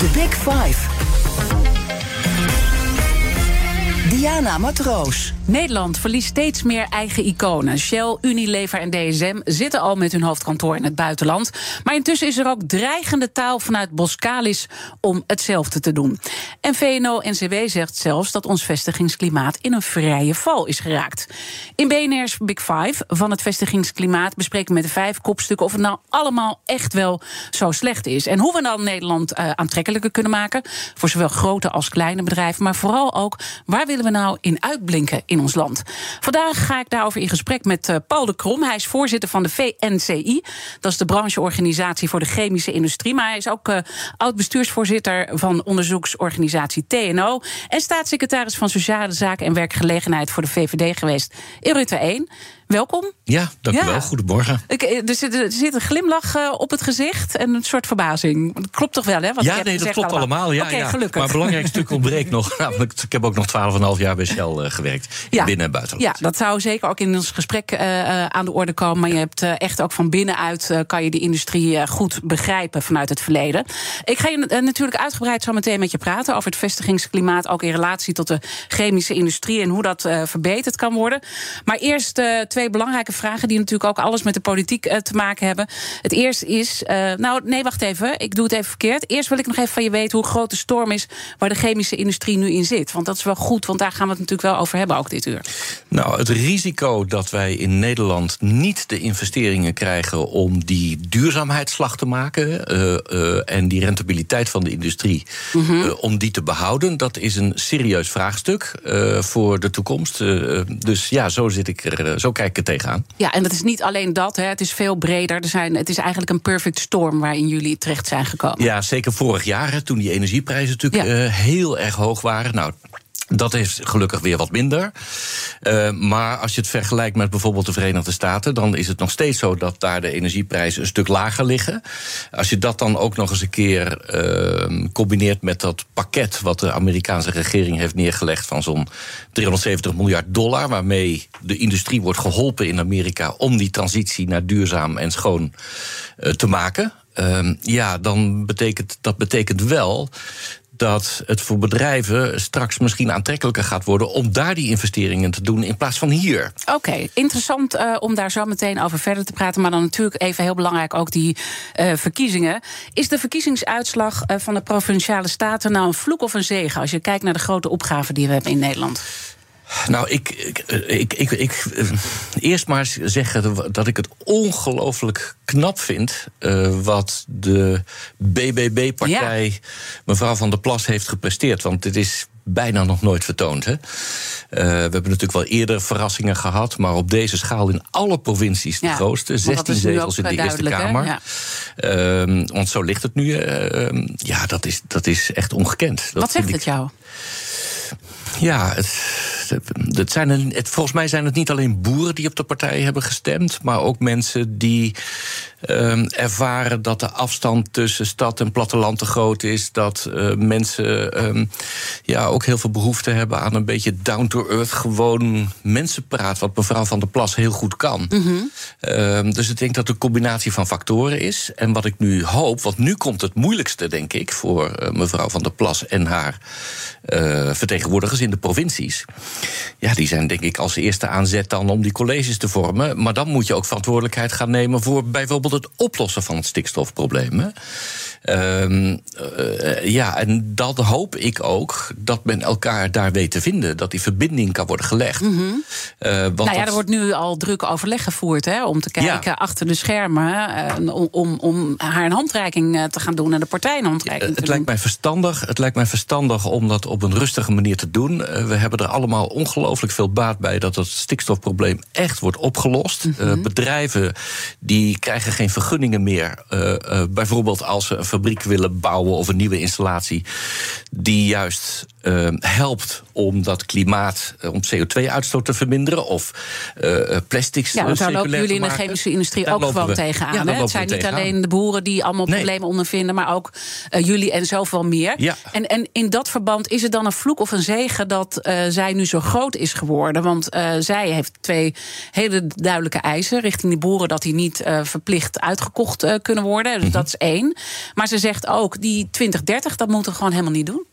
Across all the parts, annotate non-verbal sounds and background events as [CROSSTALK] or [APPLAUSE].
The Big Five. Diana Matroos. Nederland verliest steeds meer eigen iconen. Shell, Unilever en DSM zitten al met hun hoofdkantoor in het buitenland. Maar intussen is er ook dreigende taal vanuit Boskalis om hetzelfde te doen. En VNO-NCW zegt zelfs dat ons vestigingsklimaat in een vrije val is geraakt. In BNR's Big Five van het vestigingsklimaat bespreken we met de vijf kopstukken of het nou allemaal echt wel zo slecht is. En hoe we dan Nederland eh, aantrekkelijker kunnen maken voor zowel grote als kleine bedrijven. Maar vooral ook waar willen we nou in uitblinken in ons land. Vandaag ga ik daarover in gesprek met eh, Paul de Krom. Hij is voorzitter van de VNCI. Dat is de brancheorganisatie voor de chemische industrie. Maar hij is ook eh, oud-bestuursvoorzitter van onderzoeksorganisatie TNO. En staatssecretaris van Sociale Zaken en Werkgelegenheid voor de VVD geweest in Rutte 1. Welkom. Ja, dank u Ja. wel. Goedemorgen. Ik, eh, er, zit, er zit een glimlach eh, op het gezicht en een soort verbazing. Dat klopt toch wel, hè? Wat ja, nee, dat klopt allemaal. Ja, ja. gelukkig. Maar een belangrijk [LAUGHS] stuk ontbreekt nog. [LAUGHS] Namelijk, ik heb ook nog 12,5 jaar bij Shell eh, gewerkt. Ja. binnen- en buitenland. Ja, dat zou zeker ook in ons gesprek aan de orde komen. Maar je hebt echt ook van binnenuit kan je die industrie goed begrijpen vanuit het verleden. Ik ga je natuurlijk uitgebreid zo meteen met je praten over het vestigingsklimaat, ook in relatie tot de chemische industrie en hoe dat verbeterd kan worden. Maar eerst eh, twee belangrijke vragen die natuurlijk ook alles met de politiek eh, te maken hebben. Het eerste is, eh, nou nee, wacht even, ik doe het even verkeerd. Eerst wil ik nog even van je weten hoe groot de storm is waar de chemische industrie nu in zit. Want dat is wel goed, want daar gaan we het natuurlijk wel over hebben ook dit uur. Nou, het risico dat wij in Nederland niet de investeringen krijgen om die duurzaamheidsslag te maken eh, en die rentabiliteit van de industrie, Mhm. om die te behouden, dat is een serieus vraagstuk voor de toekomst. Dus ja, zo zit ik er, zo kijk tegenaan. Ja, en dat is niet alleen dat, hè, het is veel breder. Er zijn, het is eigenlijk een perfect storm waarin jullie terecht zijn gekomen. Ja, zeker vorig jaar, hè, toen die energieprijzen natuurlijk Ja. eh, heel erg hoog waren. Nou, dat is gelukkig weer wat minder. Eh, maar als je het vergelijkt met bijvoorbeeld de Verenigde Staten, dan is het nog steeds zo dat daar de energieprijzen een stuk lager liggen. Als je dat dan ook nog eens een keer eh, combineert met dat pakket wat de Amerikaanse regering heeft neergelegd van zo'n 370 miljard dollar, waarmee de industrie wordt geholpen in Amerika om die transitie naar duurzaam en schoon eh, te maken. Ehm, ja, dan betekent dat betekent wel dat het voor bedrijven straks misschien aantrekkelijker gaat worden om daar die investeringen te doen in plaats van hier. Oké, interessant eh, om daar zo meteen over verder te praten. Maar dan natuurlijk even heel belangrijk ook die eh, verkiezingen. Is de verkiezingsuitslag eh, van de provinciale staten nou een vloek of een zegen als je kijkt naar de grote opgaven die we hebben in Nederland? Nou, ik, ik, ik, ik, eh, eerst maar eens zeggen dat ik het ongelooflijk knap vind eh, wat de BBB-partij mevrouw van der Plas heeft gepresteerd. Want dit is bijna nog nooit vertoond. Hè? Eh, we hebben natuurlijk wel eerder verrassingen gehad, maar op deze schaal in alle provincies de Ja, grootste. want dat 16 is nu zetels in de Eerste? Kamer. Ja. Ehm, want zo ligt het nu. eh, ehm, ja, dat is, dat is echt ongekend. Dat Wat zegt ik- het jou? ja, het, het zijn het, volgens mij zijn het niet alleen boeren die op de partij hebben gestemd, maar ook mensen die ehm, ervaren dat de afstand tussen stad en platteland te groot is. Dat eh, mensen ehm, ja, ook heel veel behoefte hebben aan een beetje down-to-earth, gewoon mensenpraat, wat mevrouw van der Plas heel goed kan. Ehm, dus ik denk dat het een combinatie van factoren is. En wat ik nu hoop, want nu komt het moeilijkste, denk ik, voor eh, mevrouw van der Plas en haar eh, vertegenwoordigers in de provincies. Ja, die zijn denk ik als eerste aanzet dan om die colleges te vormen. Maar dan moet je ook verantwoordelijkheid gaan nemen voor bijvoorbeeld het oplossen van het stikstofprobleem. hè. Ehm, eh, ja, en dat hoop ik ook dat men elkaar daar weet te vinden. Dat die verbinding kan worden gelegd. Eh, want nou ja, er wordt nu al druk overleg gevoerd hè, om te kijken achter de schermen. eh, om, om, haar een handreiking te gaan doen en de partij een handreiking te Het doen. lijkt mij verstandig. Het lijkt mij verstandig om dat op een rustige manier te doen. We hebben er allemaal ongelooflijk veel baat bij dat het stikstofprobleem echt wordt opgelost. Mhm. Bedrijven die krijgen geen vergunningen meer. bijvoorbeeld als ze fabriek willen bouwen of een nieuwe installatie die juist uh, helpt om dat klimaat, uh, om CO2-uitstoot te verminderen of uh, plastics ja, daar lopen jullie in de chemische industrie ook gewoon tegenaan. Ja, het zijn niet alleen de boeren die allemaal nee. problemen ondervinden, maar ook jullie en zoveel meer. Ja. En, en in dat verband is het dan een vloek of een zegen dat zij nu zo groot is geworden? Want zij heeft twee hele duidelijke eisen richting die boeren dat die niet verplicht uitgekocht kunnen worden. Dus mm -hmm. dat is één. Maar ze zegt ook, die 2030, dat moeten we gewoon helemaal niet doen.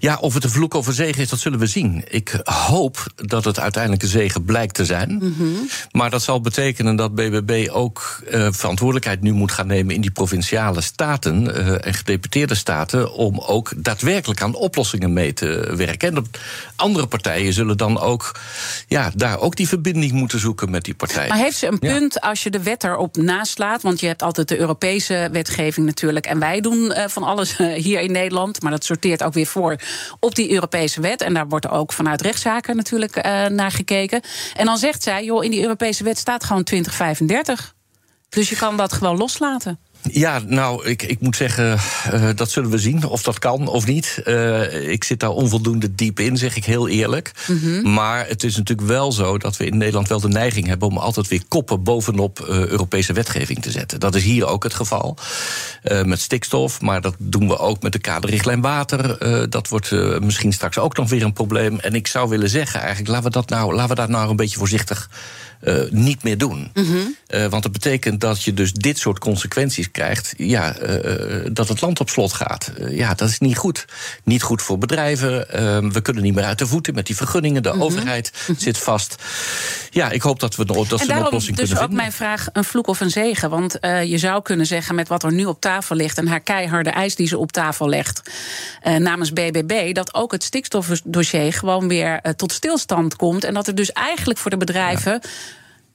Ja, of het een vloek of een zegen is, dat zullen we zien. Ik hoop dat het uiteindelijk een zegen blijkt te zijn. Mm -hmm. Maar dat zal betekenen dat BBB ook uh, verantwoordelijkheid nu moet gaan nemen in die provinciale staten uh, en gedeputeerde staten. om ook daadwerkelijk aan oplossingen mee te werken. En de andere partijen zullen dan ook ja, daar ook die verbinding moeten zoeken met die partijen. Maar heeft ze een punt ja. als je de wet erop naslaat? Want je hebt altijd de Europese wetgeving natuurlijk. En wij doen uh, van alles hier in Nederland. Maar dat sorteert ook weer voor op die Europese wet. En daar wordt ook vanuit rechtszaken natuurlijk uh, naar gekeken. En dan zegt zij, joh, in die Europese wet staat gewoon 2035. Dus je kan dat gewoon loslaten. Ja, nou, ik, ik moet zeggen, uh, dat zullen we zien of dat kan of niet. Uh, ik zit daar onvoldoende diep in, zeg ik heel eerlijk. Mm -hmm. Maar het is natuurlijk wel zo dat we in Nederland wel de neiging hebben om altijd weer koppen bovenop uh, Europese wetgeving te zetten. Dat is hier ook het geval. met stikstof, maar dat doen we ook met de kaderrichtlijn water. dat wordt misschien straks ook nog weer een probleem. En ik zou willen zeggen, eigenlijk, laten we dat nou, laten we dat nou een beetje voorzichtig uh, niet meer doen. Mm -hmm. uh, want dat betekent dat je dus dit soort consequenties krijgt. Ja, uh, dat het land op slot gaat. ja, dat is niet goed. Niet goed voor bedrijven. we kunnen niet meer uit de voeten met die vergunningen. De Mhm. mm -hmm. overheid mm -hmm. zit vast. Ja, ik hoop dat we dat en ze een oplossing dus kunnen ook vinden. mijn vraag een vloek of een zegen. Want je zou kunnen zeggen met wat er nu op tafel ligt... en haar keiharde eis die ze op tafel legt namens BBB... dat ook het stikstofdossier gewoon weer tot stilstand komt. En dat er dus eigenlijk voor de bedrijven... Ja.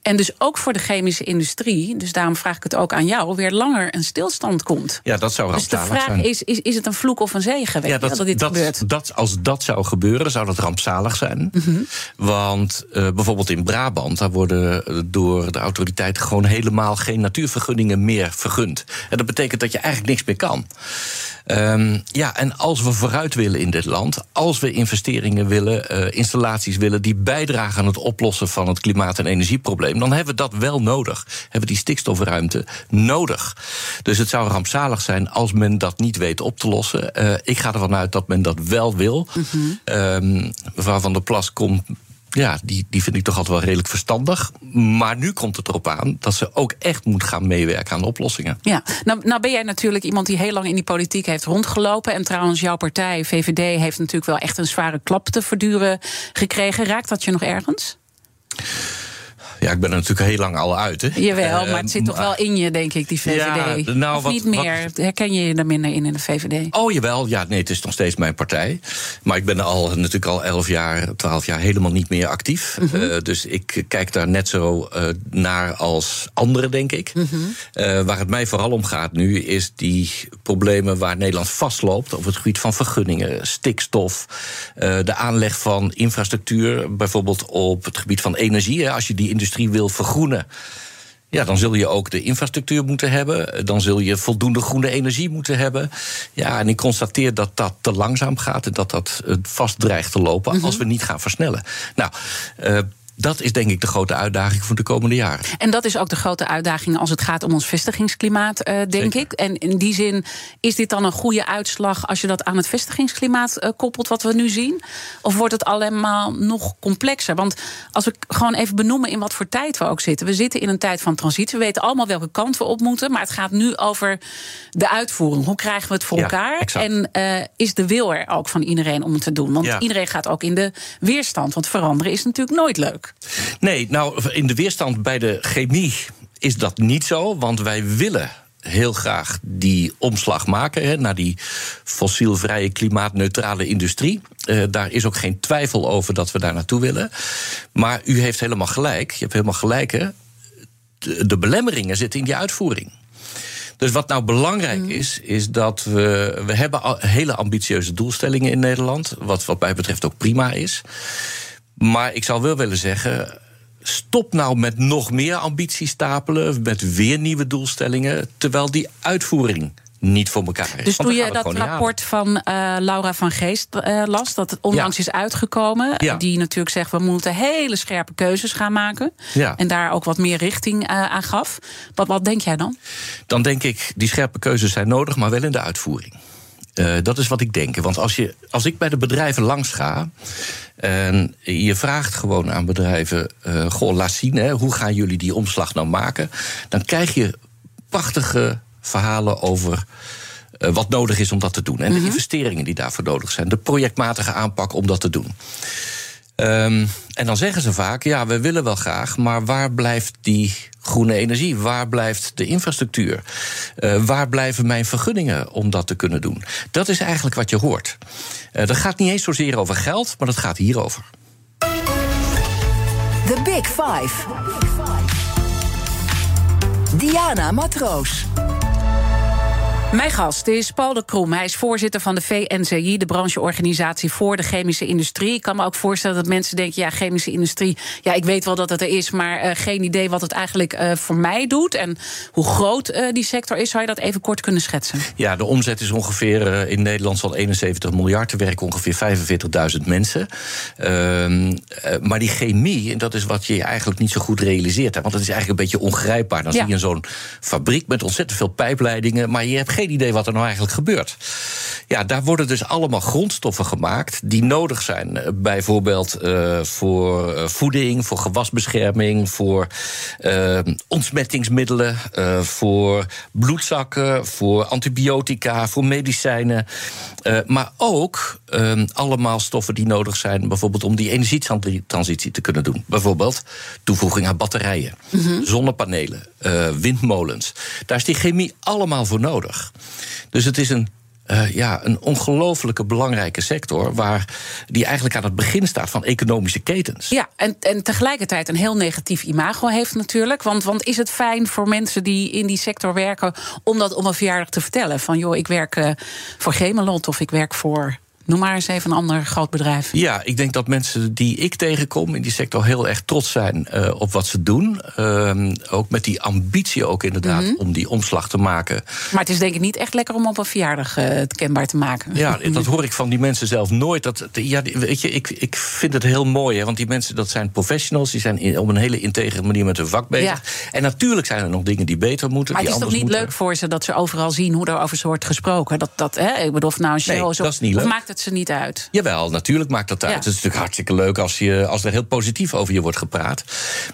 En dus ook voor de chemische industrie, dus daarom vraag ik het ook aan jou, weer langer een stilstand komt. Ja, dat zou Dus de rampzalig vraag zijn. is, is: is het een vloek of een zegen? Weet Ja, je wel, dat, dit dat, gebeurt? dat, als dat zou gebeuren, zou dat rampzalig zijn. Mhm. Want uh, bijvoorbeeld in Brabant, daar worden door de autoriteiten gewoon helemaal geen natuurvergunningen meer vergund. En dat betekent dat je eigenlijk niks meer kan. Um, ja, en als we vooruit willen in dit land, als we investeringen willen, uh, installaties willen die bijdragen aan het oplossen van het klimaat- en energieprobleem, dan hebben we dat wel nodig. Hebben we die stikstofruimte nodig. Dus het zou rampzalig zijn als men dat niet weet op te lossen. Uh, ik ga ervan uit dat men dat wel wil. Mm -hmm. um, mevrouw Van der Plas komt ja, die, die vind ik toch altijd wel redelijk verstandig. Maar nu komt het erop aan dat ze ook echt moet gaan meewerken aan oplossingen. Ja, nou, nou ben jij natuurlijk iemand die heel lang in die politiek heeft rondgelopen. En trouwens, jouw partij, VVD, heeft natuurlijk wel echt een zware klap te verduren gekregen. Raakt dat je nog ergens? Ja, ik ben er natuurlijk heel lang al uit. Hè. Jawel, maar het zit toch wel in je, denk ik, die VVD. Ja, nou, of wat, niet meer? Wat... Herken je je er minder in in de VVD? Oh, jawel. Ja, nee, het is nog steeds mijn partij. Maar ik ben er al, natuurlijk al 11 jaar, 12 jaar helemaal niet meer actief. Mhm. Mm -hmm. uh, dus ik kijk daar net zo uh, naar als anderen, denk ik. Mm -hmm. uh, waar het mij vooral om gaat nu, is die problemen waar Nederland vastloopt... op het gebied van vergunningen, stikstof... de aanleg van infrastructuur, bijvoorbeeld op het gebied van energie. Als je die industrie wil vergroenen. Ja, dan zul je ook de infrastructuur moeten hebben. Dan zul je voldoende groene energie moeten hebben. Ja, en ik constateer dat dat te langzaam gaat en dat dat vast dreigt te lopen Mhm. als we niet gaan versnellen. Nou. Uh, dat is denk ik de grote uitdaging voor de komende jaren. En dat is ook de grote uitdaging als het gaat om ons vestigingsklimaat, uh, denk Zeker. ik. En in die zin is dit dan een goede uitslag als je dat aan het vestigingsklimaat uh, koppelt, wat we nu zien? Of wordt het allemaal nog complexer? Want als we gewoon even benoemen in wat voor tijd we ook zitten. We zitten in een tijd van transitie. We weten allemaal welke kant we op moeten. Maar het gaat nu over de uitvoering. Hoe krijgen we het voor ja, elkaar? Exact. En uh, is de wil er ook van iedereen om het te doen? Want ja. iedereen gaat ook in de weerstand. Want veranderen is natuurlijk nooit leuk. Nee, nou, in de weerstand bij de chemie is dat niet zo, want wij willen heel graag die omslag maken hè, naar die fossielvrije, klimaatneutrale industrie. Uh, daar is ook geen twijfel over dat we daar naartoe willen. Maar u heeft helemaal gelijk. Je hebt helemaal gelijk. Hè. De, de belemmeringen zitten in die uitvoering. Dus wat nou belangrijk mm. is, is dat we. We hebben hele ambitieuze doelstellingen in Nederland. Wat, wat mij betreft ook prima is. Maar ik zou wel willen zeggen. Stop nou met nog meer ambitie stapelen, met weer nieuwe doelstellingen, terwijl die uitvoering niet voor elkaar is. Dus toen je dat rapport van eh, Laura van Geest eh, las, dat het onlangs Ja. is uitgekomen, Ja. die natuurlijk zegt we moeten hele scherpe keuzes gaan maken Ja. en daar ook wat meer richting eh, aan gaf. Wat, wat denk jij dan? dan denk ik, die scherpe keuzes zijn nodig, maar wel in de uitvoering. Eh, dat is wat ik denk. Want als, je, als ik bij de bedrijven langs ga. en je vraagt gewoon aan bedrijven. eh goh, laat zien, hè, hoe gaan jullie die omslag nou maken? Dan krijg je prachtige verhalen over. eh, wat nodig is om dat te doen. En de investeringen die daarvoor nodig zijn. De projectmatige aanpak om dat te doen. Ehm, en dan zeggen ze vaak: ja, we willen wel graag, maar waar blijft die groene energie? Waar blijft de infrastructuur? Eh, waar blijven mijn vergunningen om dat te kunnen doen? Dat is eigenlijk wat je hoort. Eh, dat gaat niet eens zozeer over geld, maar dat gaat hierover. The Big Five. Diana Matroos. Mijn gast is Paul de Kroem. Hij is voorzitter van de VNCI, de brancheorganisatie voor de chemische industrie. Ik kan me ook voorstellen dat mensen denken: ja, chemische industrie, ja, ik weet wel dat het er is, maar eh, geen idee wat het eigenlijk eh, voor mij doet en hoe groot eh, die sector is. Zou je dat even kort kunnen schetsen? Ja, de omzet is ongeveer in Nederland van 71 miljard. Er werken ongeveer 45.000 mensen. Ehm, eh, maar die chemie, en dat is wat je eigenlijk niet zo goed realiseert. Hè, want het is eigenlijk een beetje ongrijpbaar. Dan Ja. zie je zo'n fabriek met ontzettend veel pijpleidingen. Maar je hebt geen idee wat er nou eigenlijk gebeurt. Ja, daar worden dus allemaal grondstoffen gemaakt die nodig zijn. Eh, Bijvoorbeeld eh, voor eh, voeding, voor gewasbescherming, voor ontsmettingsmiddelen, voor bloedzakken, voor antibiotica, voor medicijnen. Maar ook allemaal stoffen die nodig zijn, bijvoorbeeld om die energietransitie te kunnen doen. Bijvoorbeeld toevoeging aan batterijen, zonnepanelen, eh, windmolens. Daar is die chemie allemaal voor nodig. Dus het is een eh, ja, een ongelofelijke belangrijke sector. Waar die eigenlijk aan het begin staat van economische ketens. Ja, en, en tegelijkertijd een heel negatief imago heeft natuurlijk. Want, want is het fijn voor mensen die in die sector werken om dat op een verjaardag te vertellen? Van joh, ik werk eh, voor Gemelot of ik werk voor. Noem maar eens even een ander groot bedrijf. Ja, ik denk dat mensen die ik tegenkom in die sector heel erg trots zijn eh, op wat ze doen. Ehm, ook met die ambitie ook inderdaad Mhm. om die omslag te maken. Maar het is denk ik niet echt lekker om op een verjaardag eh, het kenbaar te maken. Ja, dat hoor ik van die mensen zelf nooit. Dat, ja, weet je, ik, ik vind het heel mooi, hè, want die mensen dat zijn professionals. Die zijn in- op een hele integere manier met hun vak bezig. Ja. En natuurlijk zijn er nog dingen die beter moeten. Maar het is toch niet leuk voor ze dat ze overal zien hoe er over ze wordt gesproken? Dat, dat, hè, ik bedoel, nou een show Nee, is, dat is niet leuk. maakt het ze niet uit? Jawel, natuurlijk maakt dat uit. Ja. Het is natuurlijk hartstikke leuk als, je, als er heel positief over je wordt gepraat.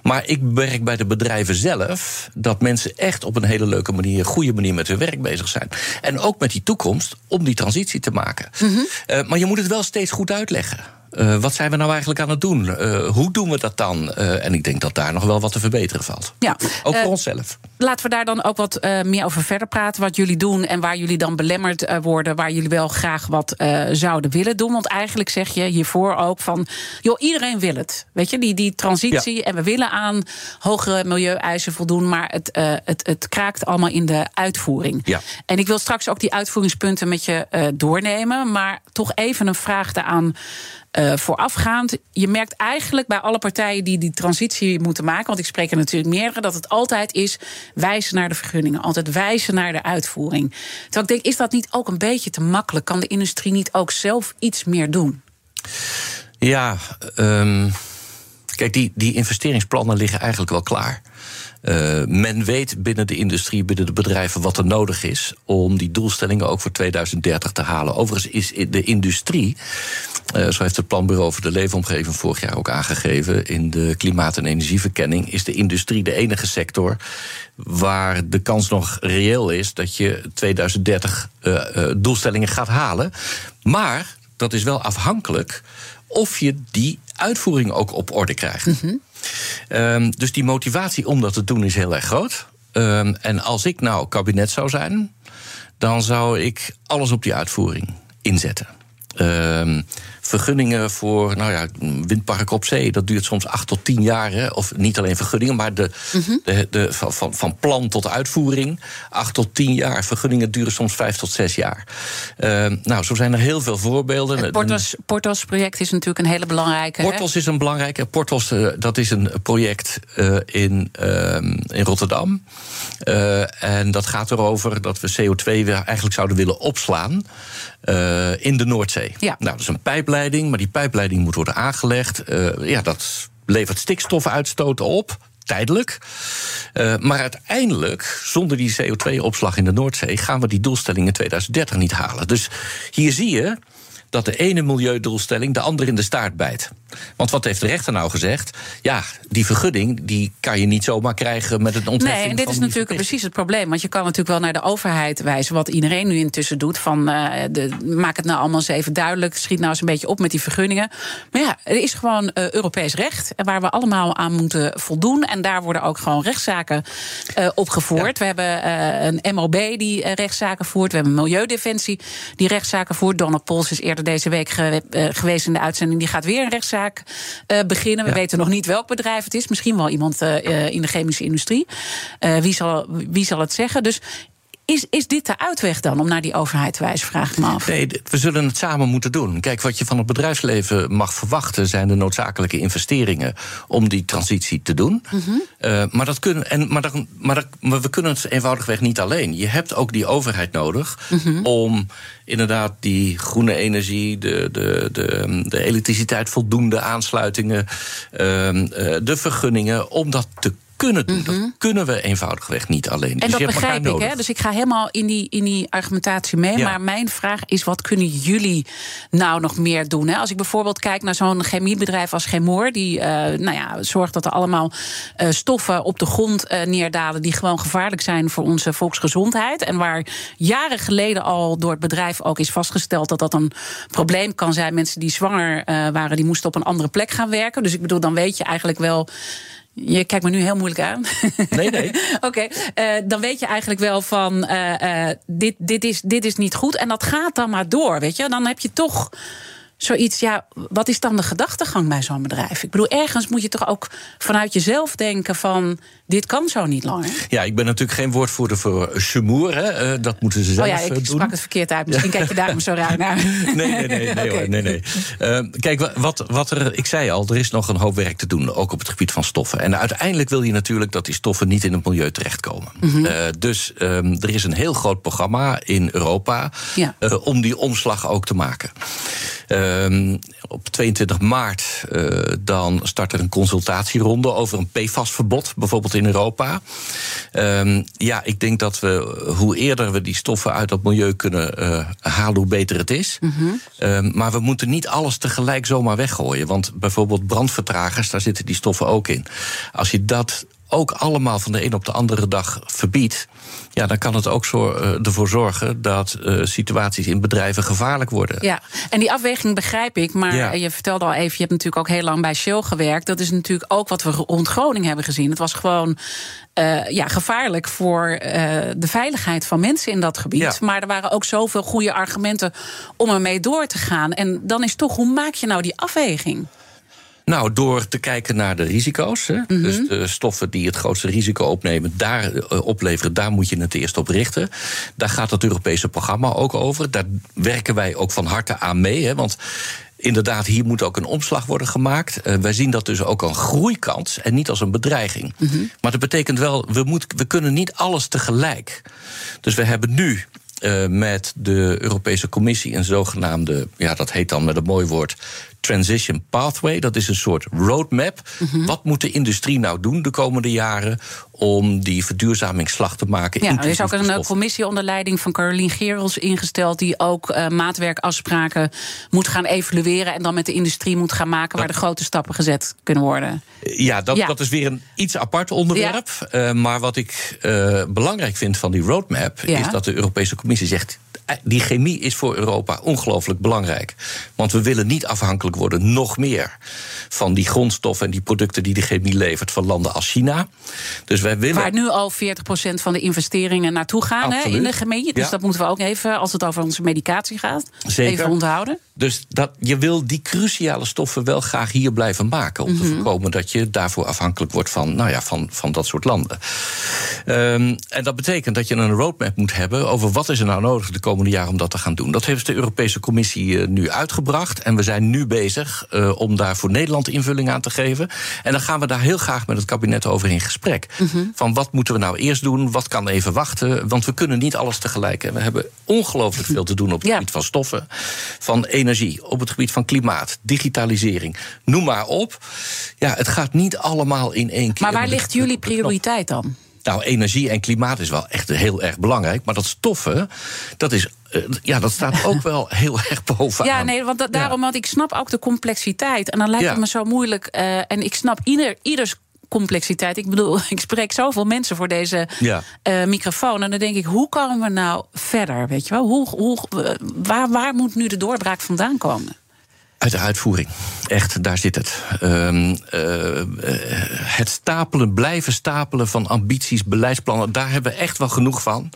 Maar ik merk bij de bedrijven zelf dat mensen echt op een hele leuke manier, goede manier met hun werk bezig zijn. En ook met die toekomst om die transitie te maken. Mhm. Eh, maar je moet het wel steeds goed uitleggen. Eh, wat zijn we nou eigenlijk aan het doen? Eh, hoe doen we dat dan? Eh, en ik denk dat daar nog wel wat te verbeteren valt. Ja. Ook voor onszelf. Laten we daar dan ook wat meer over verder praten. Wat jullie doen en waar jullie dan belemmerd worden. Waar jullie wel graag wat zouden willen doen. Want eigenlijk zeg je hiervoor ook van. joh, iedereen wil het. Weet je, die, die transitie. En we willen aan hogere milieueisen voldoen. Maar het, het, het kraakt allemaal in de uitvoering. Ja. En ik wil straks ook die uitvoeringspunten met je doornemen. Maar toch even een vraag daaraan. Eh, voorafgaand, je merkt eigenlijk bij alle partijen die die transitie moeten maken, want ik spreek er natuurlijk meerdere, dat het altijd is wijzen naar de vergunningen, altijd wijzen naar de uitvoering. Terwijl ik denk, is dat niet ook een beetje te makkelijk? Kan de industrie niet ook zelf iets meer doen? Ja, ehm, kijk, die, die investeringsplannen liggen eigenlijk wel klaar. Eh, men weet binnen de industrie, binnen de bedrijven, wat er nodig is om die doelstellingen ook voor 2030 te halen. Overigens is de industrie, eh, zo heeft het Planbureau voor de Leefomgeving vorig jaar ook aangegeven, in de klimaat- en energieverkenning, is de industrie de enige sector waar de kans nog reëel is dat je 2030 eh, eh, doelstellingen gaat halen. Maar dat is wel afhankelijk of je die uitvoering ook op orde krijgt. Ehm, dus die motivatie om dat te doen is heel erg groot. Ehm, en als ik nou kabinet zou zijn, dan zou ik alles op die uitvoering inzetten. Ehm, vergunningen voor nou ja, windpark op zee. Dat duurt soms acht tot tien jaar. Hè? Of niet alleen vergunningen, maar de, de, de, van, van, plan tot uitvoering. Acht tot tien jaar. Vergunningen duren soms vijf tot zes jaar. Eh, nou, zo zijn er heel veel voorbeelden. Het Portos, Portos-project is natuurlijk een hele belangrijke. hè? Portos is een belangrijke. Portos, eh, dat is een project eh, in, ehm, in Rotterdam. Eh, en dat gaat erover dat we CO2 weer eigenlijk zouden willen opslaan in de Noordzee. Ja. Nou, dat is een maar die pijpleiding moet worden aangelegd. Eh, ja, dat levert stikstofuitstoot op. Tijdelijk. Eh, maar uiteindelijk, zonder die CO2-opslag in de Noordzee, gaan we die doelstelling in 2030 niet halen. Dus hier zie je dat de ene milieudoelstelling de andere in de staart bijt. Want wat heeft de rechter nou gezegd? Ja, die vergunning die kan je niet zomaar krijgen met het ontheffing Nee, en dit is natuurlijk precies het probleem. Want je kan natuurlijk wel naar de overheid wijzen, wat iedereen nu intussen doet. Van eh, de, maak het nou allemaal eens even duidelijk. Schiet nou eens een beetje op met die vergunningen. Maar ja, er is gewoon eh, Europees recht. Waar we allemaal aan moeten voldoen. En daar worden ook gewoon rechtszaken eh, opgevoerd. We hebben een MOB die rechtszaken voert. We hebben een Milieudefensie die rechtszaken voert. Donald Pols is eerder deze week ge- eh, geweest in de uitzending. Die gaat weer een rechtszaak eh, beginnen. We Ja. weten nog niet welk bedrijf het is. Misschien wel iemand eh, in de chemische industrie. Wie, zal, wie zal het zeggen? Dus is, is dit de uitweg dan om naar die overheid te wijzen? Vraag ik me af. Nee, we zullen het samen moeten doen. Kijk, wat je van het bedrijfsleven mag verwachten zijn de noodzakelijke investeringen om die transitie te doen. Eh, maar, dat kunnen, en, maar, dat, maar, dat, maar we kunnen het eenvoudigweg niet alleen. Je hebt ook die overheid nodig om inderdaad die groene energie, de, de, de, de elektriciteit, voldoende aansluitingen, ehm, eh, de vergunningen, om dat te kunnen doen. Dat kunnen we eenvoudigweg niet alleen. En Dus dat begrijp ik, hè? dus ik ga helemaal in die, in die argumentatie mee. Ja. Maar mijn vraag is: wat kunnen jullie nou nog meer doen? Hè? Als ik bijvoorbeeld kijk naar zo'n chemiebedrijf als Chemour, die eh, nou ja, zorgt dat er allemaal eh, stoffen op de grond eh, neerdalen die gewoon gevaarlijk zijn voor onze volksgezondheid. En waar jaren geleden al door het bedrijf ook is vastgesteld dat dat een probleem kan zijn. Mensen die zwanger waren, die moesten op een andere plek gaan werken. Dus ik bedoel, dan weet je eigenlijk wel. Je kijkt me nu heel moeilijk aan. Nee, nee. [LAUGHS] Oké, eh, dan weet je eigenlijk wel van eh, eh, dit, dit, is, dit is niet goed. En dat gaat dan maar door, weet je. Dan heb je toch zoiets, ja, wat is dan de gedachtegang bij zo'n bedrijf? Ik bedoel, ergens moet je toch ook vanuit jezelf denken van... dit kan zo niet langer. Ja, ik ben natuurlijk geen woordvoerder voor Chemour. Hè. Eh, dat moeten ze zelf oh ja, eh, ik doen. sprak het verkeerd uit. Misschien kijk je daarom zo raar [LAUGHS] naar. Nee, nee, nee, nee, hoor, [LAUGHS] nee, nee. Eh, kijk, wa- wat, wat er, ik zei al, er is nog een hoop werk te doen, ook op het gebied van stoffen. En uiteindelijk wil je natuurlijk dat die stoffen niet in het milieu terechtkomen. Mhm. Eh, dus ehm, er is een heel groot programma in Europa Ja. eh, om die omslag ook te maken. Ehm, op 22 maart eh, dan start er een consultatieronde over een PFAS-verbod, bijvoorbeeld in Europa. Ehm, ja, ik denk dat we, hoe eerder we die stoffen uit dat milieu kunnen eh, halen, hoe beter het is. Ehm, maar we moeten niet alles tegelijk zomaar weggooien. Want bijvoorbeeld brandvertragers, daar zitten die stoffen ook in. Als je dat ook allemaal van de een op de andere dag verbiedt, ja, dan kan het ook zo, eh, ervoor zorgen dat eh, situaties in bedrijven gevaarlijk worden. Ja, en die afweging begrijp ik. Maar Ja. je vertelde al even, je hebt natuurlijk ook heel lang bij Shell gewerkt. Dat is natuurlijk ook wat we rond Groningen hebben gezien. Het was gewoon eh, ja, gevaarlijk voor de veiligheid van mensen in dat gebied. Ja. Maar er waren ook zoveel goede argumenten om ermee door te gaan. En dan is toch, hoe maak je nou die afweging? Nou, door te kijken naar de risico's. Hè. Mhm. Dus de stoffen die het grootste risico opnemen, daar, eh, opleveren, daar moet je het eerst op richten. Daar gaat het Europese programma ook over. Daar werken wij ook van harte aan mee. Hè, want inderdaad, hier moet ook een omslag worden gemaakt. Eh, wij zien dat dus ook een groeikans en niet als een bedreiging. Maar dat betekent wel, we, moet, we kunnen niet alles tegelijk. Dus we hebben nu eh, met de Europese Commissie een zogenaamde, ja, dat heet dan met een mooi woord, Transition Pathway. Dat is een soort roadmap. Mhm. Wat moet de industrie nou doen de komende jaren om die verduurzamingsslag te maken? Ja, er is ook een eh, commissie onder leiding van Carolien Gerels ingesteld. die ook eh, maatwerkafspraken moet gaan evalueren. en dan met de industrie moet gaan maken. waar de grote stappen gezet kunnen worden. Ja, dat, Ja. dat is weer een iets apart onderwerp. Eh, maar wat ik belangrijk vind van die roadmap... Ja. is dat de Europese Commissie zegt... die chemie is voor Europa ongelooflijk belangrijk. Want we willen niet afhankelijk afhankelijk worden, nog meer van die grondstoffen en die producten die de chemie levert van landen als China. Dus wij willen. Waar nu al 40% van de investeringen naartoe gaan hè, in de chemie. Dus Ja. dat moeten we ook even, als het over onze medicatie gaat, Zeker. even onthouden. Dus dat, je wil die cruciale stoffen wel graag hier blijven maken. Om Mhm. te voorkomen dat je daarvoor afhankelijk wordt van, nou ja, van, van dat soort landen. Ehm, en dat betekent dat je een roadmap moet hebben over wat is er nou nodig de komende jaren om dat te gaan doen. Dat heeft de Europese Commissie eh, nu uitgebracht. En we zijn nu bezig eh, om daar voor Nederland invulling aan te geven. En dan gaan we daar heel graag met het kabinet over in gesprek. Van wat moeten we nou eerst doen? Wat kan even wachten? Want we kunnen niet alles tegelijk. En we hebben ongelooflijk veel te doen op het Ja. gebied van stoffen, van energie, op het gebied van klimaat, digitalisering. Noem maar op. Ja, het gaat niet allemaal in één keer. Maar waar ligt jullie prioriteit dan? Nou, energie en klimaat is wel echt heel erg belangrijk. Maar dat stoffen, dat, is, eh, ja, dat staat ook wel [LAUGHS] heel erg bovenaan. Ja, nee, want da- daarom, want ik snap ook de complexiteit. En dan lijkt Ja. het me zo moeilijk. eh, en ik snap ieder, ieders complexiteit. Ik bedoel, [LAUGHS] ik spreek zoveel mensen voor deze Ja. eh, microfoon. En dan denk ik, hoe komen we nou verder? Weet je wel? Hoe, hoe, waar, waar moet nu de doorbraak vandaan komen? Uit de uitvoering. Echt, daar zit het. Ehm, eh, het stapelen, blijven stapelen van ambities, beleidsplannen, daar hebben we echt wel genoeg van.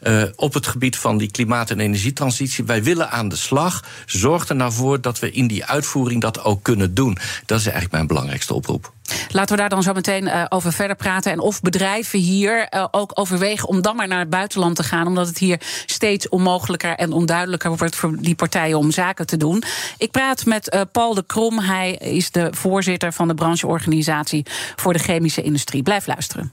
Eh, op het gebied van die klimaat- en energietransitie. Wij willen aan de slag. Zorg er nou voor dat we in die uitvoering dat ook kunnen doen. Dat is eigenlijk mijn belangrijkste oproep. Laten we daar dan zo meteen eh, over verder praten. En of bedrijven hier eh, ook overwegen om dan maar naar het buitenland te gaan. Omdat het hier steeds onmogelijker en onduidelijker wordt voor die partijen om zaken te doen. Ik praat met eh, Paul de Krom. Hij is de voorzitter van de brancheorganisatie voor de chemische industrie. Blijf luisteren.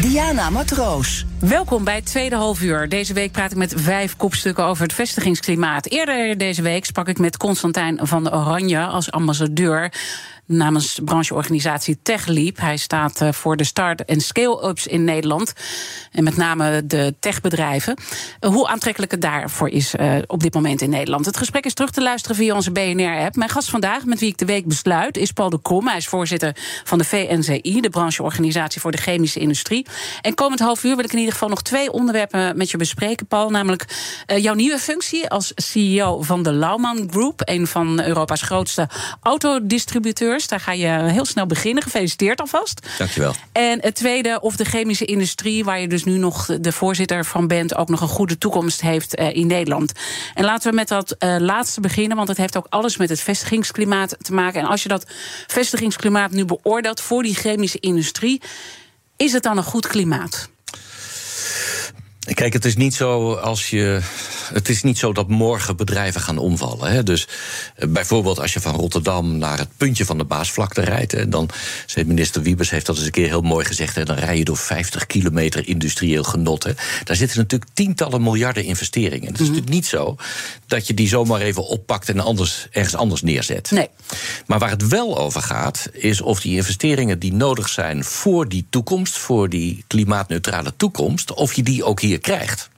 Diana Matroos. Welkom bij het tweede halfuur. Deze week praat ik met vijf kopstukken over het vestigingsklimaat. Eerder deze week sprak ik met Constantijn van Oranje als ambassadeur namens brancheorganisatie TechLeap. Hij staat eh, voor de start- en scale-ups in Nederland. En met name de techbedrijven. Eh, Hoe aantrekkelijk het daarvoor is eh, op dit moment in Nederland. Het gesprek is terug te luisteren via onze BNR-app. Mijn gast vandaag, met wie ik de week besluit, is Paul de Krom. Hij is voorzitter van de VNCI, de brancheorganisatie voor de chemische industrie. En komend half uur wil ik in ieder geval nog twee onderwerpen met je bespreken, Paul. Namelijk jouw nieuwe functie als CEO van de Lauman Group, een van Europa's grootste autodistributeurs. Daar ga je heel snel beginnen. Gefeliciteerd alvast. Dankjewel. En het tweede, of de chemische industrie, waar je dus nu nog de voorzitter van bent, ook nog een goede toekomst heeft eh, in Nederland. En laten we met dat eh, laatste beginnen, want het heeft ook alles met het vestigingsklimaat te maken. En als je dat vestigingsklimaat nu beoordeelt voor die chemische industrie, is het dan een goed klimaat? Kijk, het is niet zo als je. Het is niet zo dat morgen bedrijven gaan omvallen. Hè. Dus eh, bijvoorbeeld als je van Rotterdam naar het puntje van de Baasvlakte rijdt. En dan zei minister Wiebes heeft dat eens een keer heel mooi gezegd. Hè, dan rij je door 50 kilometer industrieel genot. Hè. Daar zitten natuurlijk tientallen miljarden investeringen. Het is natuurlijk niet zo dat je die zomaar even oppakt en anders, ergens anders neerzet. Nee. Maar waar het wel over gaat, is of die investeringen die nodig zijn voor die toekomst, voor die klimaatneutrale toekomst, of je die ook hier krijgt.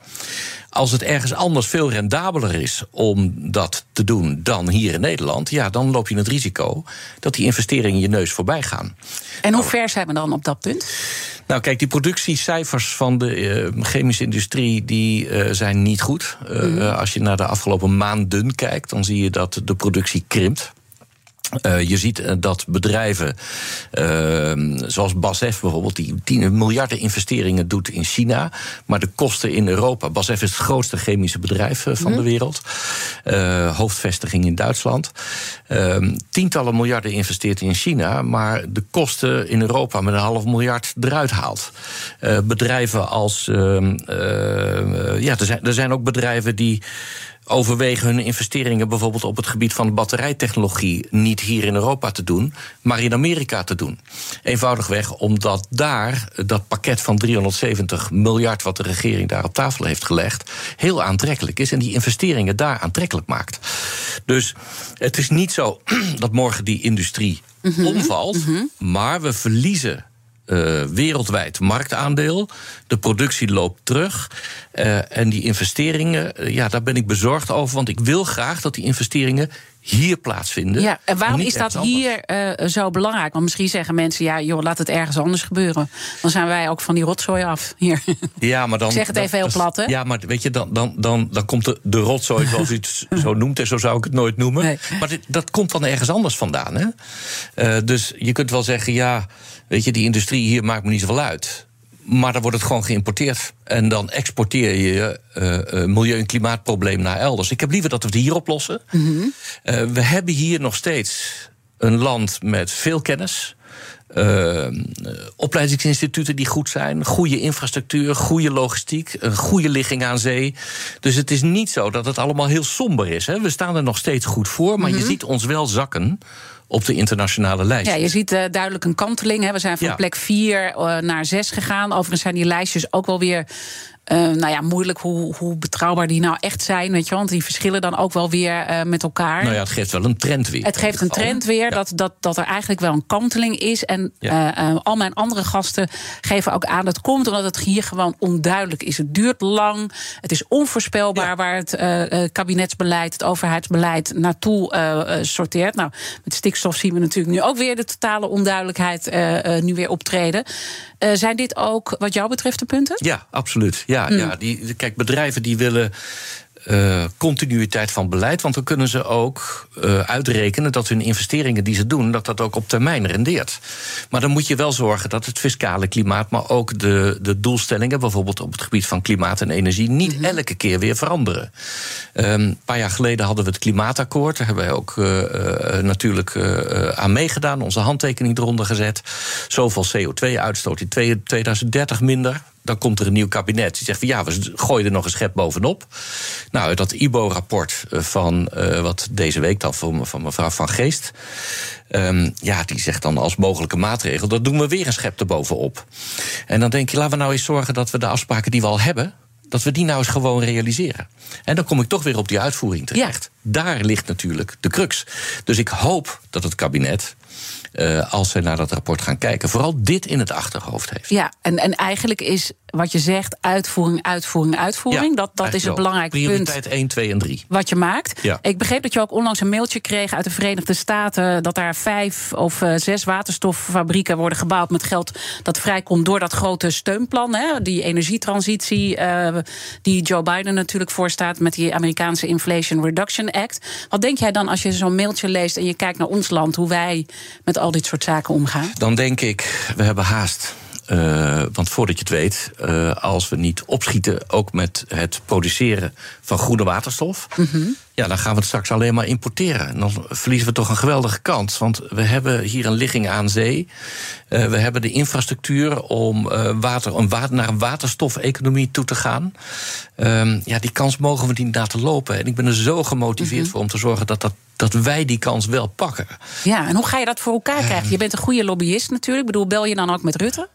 Als het ergens anders veel rendabeler is om dat te doen dan hier in Nederland, ja, dan loop je het risico dat die investeringen je neus voorbij gaan. En hoe ver zijn we dan op dat punt? Nou, kijk, die productiecijfers van de eh, chemische industrie die, eh, zijn niet goed. Eh, Als je naar de afgelopen maanden kijkt, dan zie je dat de productie krimpt. Eh, je ziet eh, dat bedrijven, eh, zoals BASF bijvoorbeeld, die 10 miljarden investeringen doet in China, maar de kosten in Europa. BASF is het grootste chemische bedrijf eh, van de wereld, Eh, hoofdvestiging in Duitsland. Ehm, tientallen miljarden investeert in China, maar de kosten in Europa met een half miljard eruit haalt. Bedrijven als. ehm, eh, ja, er zijn, er zijn ook bedrijven die overwegen hun investeringen bijvoorbeeld op het gebied van batterijtechnologie niet hier in Europa te doen, maar in Amerika te doen. Eenvoudigweg omdat daar dat pakket van 370 miljard wat de regering daar op tafel heeft gelegd, heel aantrekkelijk is en die investeringen daar aantrekkelijk maakt. Dus het is niet zo [CLEARS THROAT] dat morgen die industrie omvalt, maar we verliezen uh, wereldwijd marktaandeel. De productie loopt terug. Uh, en die investeringen, uh, ja, daar ben ik bezorgd over. Want ik wil graag dat die investeringen hier plaatsvinden. Ja, en waarom is dat hier zo belangrijk? Want misschien zeggen mensen, ja, joh, laat het ergens anders gebeuren. Dan zijn wij ook van die rotzooi af hier. Ja, maar dan, ik zeg het even heel plat, hè? Ja, maar weet je, dan, dan, dan, dan komt de, de rotzooi, zoals u het [LAUGHS] zo noemt... en zo zou ik het nooit noemen. Nee. Maar dit, dat komt dan ergens anders vandaan, hè? dus je kunt wel zeggen, ja... Weet je, die industrie hier maakt me niet zoveel uit. Maar dan wordt het gewoon geïmporteerd. En dan exporteer je uh, milieu- en klimaatprobleem naar elders. Ik heb liever dat we het hier oplossen. Mm -hmm. uh, we hebben hier nog steeds een land met veel kennis. Uh, opleidingsinstituten die goed zijn, goede infrastructuur, goede logistiek, een goede ligging aan zee. Dus het is niet zo dat het allemaal heel somber is. Hè. We staan er nog steeds goed voor, maar mm -hmm. je ziet ons wel zakken op de internationale lijst. Ja, je ziet uh, duidelijk een kanteling. Hè. We zijn van ja. plek 4 uh, naar 6 gegaan. Overigens zijn die lijstjes ook wel weer uh, nou ja, moeilijk hoe, hoe betrouwbaar die nou echt zijn. Weet je, want die verschillen dan ook wel weer uh, met elkaar. Nou ja, het geeft wel een trend weer. Het geeft een trend weer ja. dat, dat, dat er eigenlijk wel een kanteling is. En ja. uh, al mijn andere gasten geven ook aan dat komt omdat het hier gewoon onduidelijk is. Het duurt lang, het is onvoorspelbaar ja. waar het kabinetsbeleid, het overheidsbeleid naartoe sorteert. Nou, met stikstof zien we natuurlijk nu ook weer de totale onduidelijkheid nu weer optreden. zijn dit ook wat jou betreft de punten? Ja, absoluut. Ja, mm. ja die, kijk, bedrijven die willen uh, continuïteit van beleid. Want dan kunnen ze ook uh, uitrekenen dat hun investeringen die ze doen, dat dat ook op termijn rendeert. Maar dan moet je wel zorgen dat het fiscale klimaat, maar ook de, de doelstellingen, bijvoorbeeld op het gebied van klimaat en energie, niet mm -hmm. elke keer weer veranderen. Um, een paar jaar geleden hadden we het klimaatakkoord. Daar hebben wij ook uh, natuurlijk aan meegedaan, onze handtekening eronder gezet. Zoveel CO2-uitstoot in 2030 minder dan komt er een nieuw kabinet. Die zegt van ja, we gooien er nog een schep bovenop. Nou, dat IBO-rapport van uh, wat deze week dan van, van mevrouw Van Geest. Um, ja, die zegt dan als mogelijke maatregel: dat doen we weer een schep erbovenop. En dan denk je, laten we nou eens zorgen dat we de afspraken die we al hebben. Dat we die nou eens gewoon realiseren. En dan kom ik toch weer op die uitvoering terecht. Ja. Daar ligt natuurlijk de crux. Dus ik hoop dat het kabinet uh, als zij naar dat rapport gaan kijken, vooral dit in het achterhoofd heeft. Ja, en, en eigenlijk is wat je zegt uitvoering, uitvoering, uitvoering. Ja, dat dat is een belangrijk Prioriteit punt. 1, 2 en 3. Wat je maakt. Ja. Ik begreep dat je ook onlangs een mailtje kreeg uit de Verenigde Staten. dat daar vijf of uh, zes waterstoffabrieken worden gebouwd met geld dat vrijkomt door dat grote steunplan. Hè, die energietransitie uh, die Joe Biden natuurlijk voorstaat met die Amerikaanse Inflation Reduction Act. Wat denk jij dan als je zo'n mailtje leest en je kijkt naar ons land, hoe wij met al dit soort zaken omgaan? Dan denk ik, we hebben haast. Uh, want voordat je het weet, uh, als we niet opschieten, ook met het produceren van groene waterstof, mm -hmm. ja, dan gaan we het straks alleen maar importeren. En dan verliezen we toch een geweldige kans. Want we hebben hier een ligging aan zee. Uh, we hebben de infrastructuur om, water, om water, naar een waterstofeconomie toe te gaan. Um, ja, die kans mogen we niet laten lopen. En ik ben er zo gemotiveerd mm -hmm. voor om te zorgen dat dat dat wij die kans wel pakken. Ja, en hoe ga je dat voor elkaar krijgen? Je bent een goede lobbyist natuurlijk. Ik bedoel, bel je dan ook met Rutte?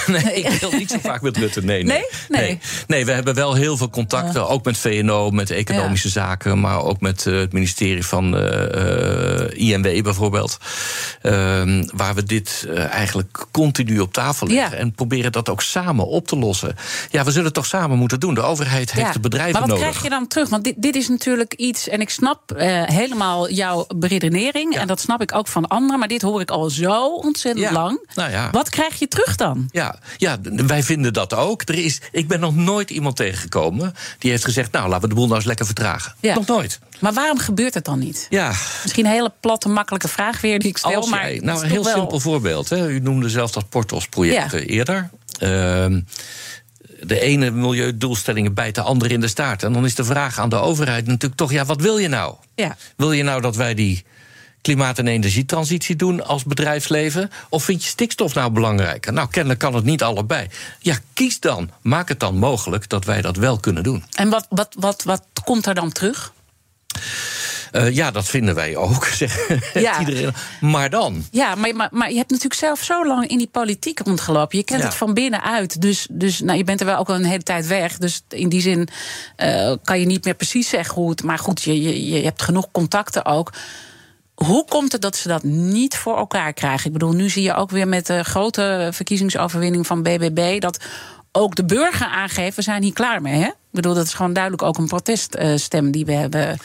[LAUGHS] nee, ik wil niet zo vaak met Rutte. Nee, nee. Nee? nee. nee we hebben wel heel veel contacten. Ook met VNO, met economische ja. zaken. Maar ook met uh, het ministerie van uh, INW bijvoorbeeld. Uh, waar we dit eigenlijk continu op tafel leggen. Ja. En proberen dat ook samen op te lossen. Ja, we zullen het toch samen moeten doen. De overheid heeft de bedrijven nodig. Maar wat nodig. krijg je dan terug? Want dit, dit is natuurlijk iets... En ik snap helemaal jouw beredenering. En dat snap ik ook van anderen. Maar dit hoor ik al zo ontzettend lang. Nou wat krijg je terug dan? Ja, ja, wij vinden dat ook. Er is, ik ben nog nooit iemand tegengekomen die heeft gezegd: Nou, laten we de boel nou eens lekker vertragen. Ja. Nog nooit. Maar waarom gebeurt het dan niet? Ja. Misschien een hele platte, makkelijke vraag weer die ik stel. Als maar jij, nou, een heel wel... simpel voorbeeld. Hè. U noemde zelf dat Portos-project ja. eerder. Uh, de ene milieudoelstellingen bijt de andere in de staart. En dan is de vraag aan de overheid natuurlijk toch: ja, wat wil je nou? Ja. Wil je nou dat wij die klimaat- en energietransitie doen als bedrijfsleven? Of vind je stikstof nou belangrijker? Nou, kennelijk kan het niet allebei. Ja, kies dan. Maak het dan mogelijk dat wij dat wel kunnen doen. En wat, wat, wat, wat komt er dan terug? Uh, ja, dat vinden wij ook, [LAUGHS] zegt ja. iedereen. Maar dan? Ja, maar, maar, maar, je hebt natuurlijk zelf zo lang in die politiek rondgelopen. Je kent ja. het van binnenuit. Dus, dus nou, je bent er wel ook al een hele tijd weg. Dus in die zin uh, kan je niet meer precies zeggen hoe het... Maar goed, je, je, je hebt genoeg contacten ook. Hoe komt het dat ze dat niet voor elkaar krijgen? Ik bedoel, nu zie je ook weer met de grote verkiezingsoverwinning van BBB... dat ook de burger aangeeft, we zijn hier klaar mee, hè? Ik bedoel, dat is gewoon duidelijk ook een proteststem die we hebben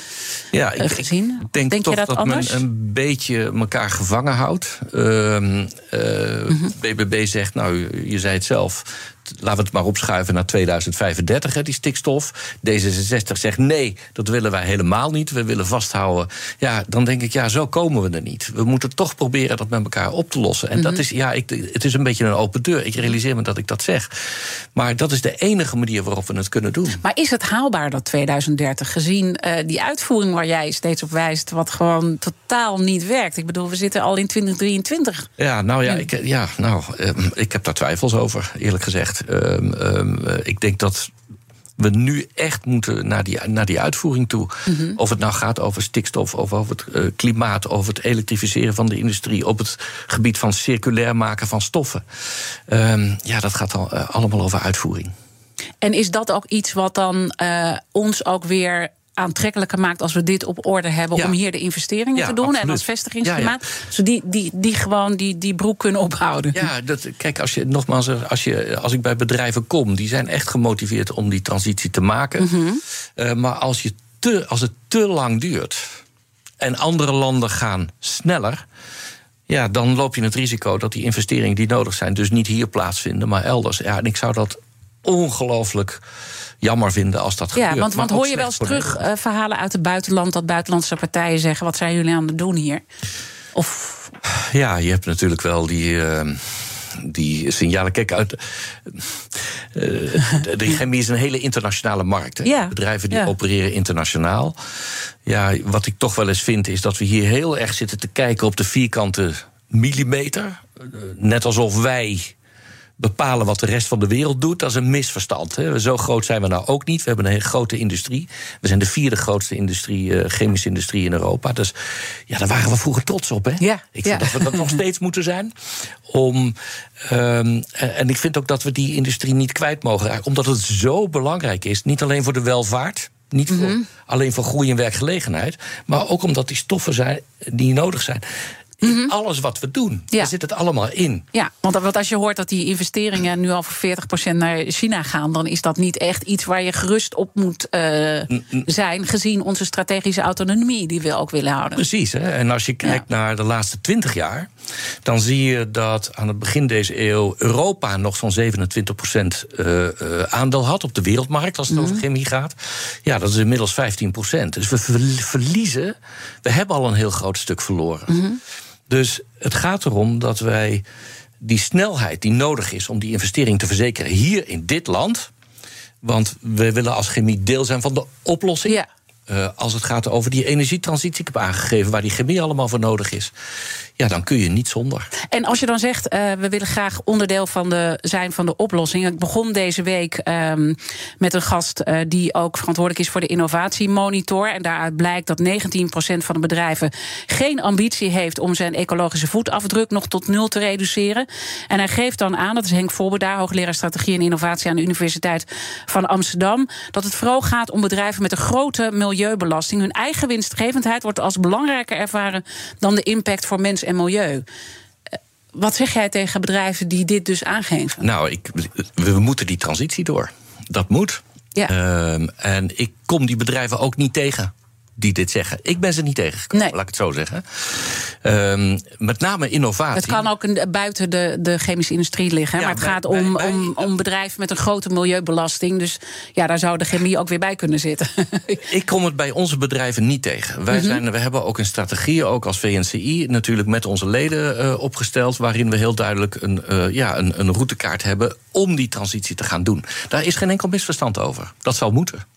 ja, ik, gezien. Ik denk, denk toch je dat, dat men een beetje elkaar gevangen houdt. Uh, uh, mm -hmm. BBB zegt, nou, je zei het zelf laten we het maar opschuiven naar 2035, hè, die stikstof. D66 zegt nee, dat willen wij helemaal niet. We willen vasthouden. Ja, dan denk ik, ja, zo komen we er niet. We moeten toch proberen dat met elkaar op te lossen. En dat mhm. is, ja, ik, het is een beetje een open deur. Ik realiseer me dat ik dat zeg. Maar dat is de enige manier waarop we het kunnen doen. Maar is het haalbaar dat 2030, gezien uh, die uitvoering waar jij steeds op wijst, wat gewoon totaal niet werkt? Ik bedoel, we zitten al in 2023. Ja, nou ja, ik, ja, nou, uh, ik heb daar twijfels over, eerlijk gezegd. Um, um, ik denk dat we nu echt moeten naar die, naar die uitvoering toe. Mm-hmm. Of het nou gaat over stikstof, of over het uh, klimaat, over het elektrificeren van de industrie, op het gebied van circulair maken van stoffen. Um, ja, dat gaat al, uh, allemaal over uitvoering. En is dat ook iets wat dan uh, ons ook weer aantrekkelijker maakt als we dit op orde hebben om hier de investeringen te doen absoluut. en als vestigingsklimaat. Ja, Zodat die, die, die gewoon die, die broek kunnen ophouden. Ja, dat, kijk, als je nogmaals, als, je, als ik bij bedrijven kom, die zijn echt gemotiveerd om die transitie te maken. Mm -hmm. uh, maar als, je te, als het te lang duurt en andere landen gaan sneller. Ja, dan loop je het risico dat die investeringen die nodig zijn, dus niet hier plaatsvinden, maar elders. Ja, en ik zou dat ongelooflijk jammer vinden als dat ja, gebeurt. Want, want hoor je wel eens terug uh, verhalen uit het buitenland dat buitenlandse partijen zeggen: wat zijn jullie aan het doen hier? Of. Ja, je hebt natuurlijk wel die. Uh, die signalen. Kijk, uit. Uh, de chemie is een hele internationale markt. Ja, Bedrijven die ja. opereren internationaal. Ja, wat ik toch wel eens vind, is dat we hier heel erg zitten te kijken op de vierkante millimeter. Net alsof wij bepalen wat de rest van de wereld doet, dat is een misverstand. Hè. Zo groot zijn we nou ook niet. We hebben een hele grote industrie. We zijn de vierde grootste industrie, uh, chemische industrie in Europa. Dus ja, daar waren we vroeger trots op. Hè? Ja, ik vind ja. dat we dat nog steeds moeten zijn. Om, um, en ik vind ook dat we die industrie niet kwijt mogen raken. Omdat het zo belangrijk is. Niet alleen voor de welvaart. Niet voor, mm -hmm. alleen voor groei en werkgelegenheid. Maar ook omdat die stoffen zijn die nodig zijn. In mm -hmm. alles wat we doen. Ja. Daar zit het allemaal in. Ja, want als je hoort dat die investeringen nu al voor 40% naar China gaan, dan is dat niet echt iets waar je gerust op moet uh, zijn, gezien onze strategische autonomie die we ook willen houden. Precies. Hè? En als je kijkt ja. naar de laatste 20 jaar, dan zie je dat aan het begin deze eeuw Europa nog zo'n 27% uh, uh, aandeel had op de wereldmarkt, als het mm -hmm. over chemie gaat. Ja, dat is inmiddels 15%. Dus we verliezen, we hebben al een heel groot stuk verloren. Mm -hmm. Dus het gaat erom dat wij die snelheid die nodig is om die investering te verzekeren hier in dit land. Want we willen als chemie deel zijn van de oplossing. Ja. Uh, als het gaat over die energietransitie, ik heb aangegeven waar die chemie allemaal voor nodig is. Ja, dan kun je niet zonder. En als je dan zegt, uh, we willen graag onderdeel van de, zijn van de oplossing. Ik begon deze week um, met een gast uh, die ook verantwoordelijk is voor de innovatiemonitor. En daaruit blijkt dat 19% van de bedrijven geen ambitie heeft om zijn ecologische voetafdruk nog tot nul te reduceren. En hij geeft dan aan, dat is Henk Voorbedaar, hoogleraar strategie en innovatie aan de Universiteit van Amsterdam, dat het vooral gaat om bedrijven met een grote milieubelasting. Hun eigen winstgevendheid wordt als belangrijker ervaren dan de impact voor mensen en milieu. Wat zeg jij tegen bedrijven die dit dus aangeven? Nou, ik, we moeten die transitie door. Dat moet. Ja. Uh, en ik kom die bedrijven ook niet tegen die dit zeggen. Ik ben ze niet tegengekomen, nee. laat ik het zo zeggen. Um, met name innovatie. Het kan ook een, buiten de, de chemische industrie liggen. Ja, maar het bij, gaat om, bij, om, om bedrijven met een grote milieubelasting. Dus ja, daar zou de chemie ook weer bij kunnen zitten. [LAUGHS] ik kom het bij onze bedrijven niet tegen. Wij zijn, mm-hmm. we hebben ook een strategie, ook als VNCI, natuurlijk met onze leden uh, opgesteld. Waarin we heel duidelijk een, uh, ja, een, een routekaart hebben om die transitie te gaan doen. Daar is geen enkel misverstand over. Dat zal moeten.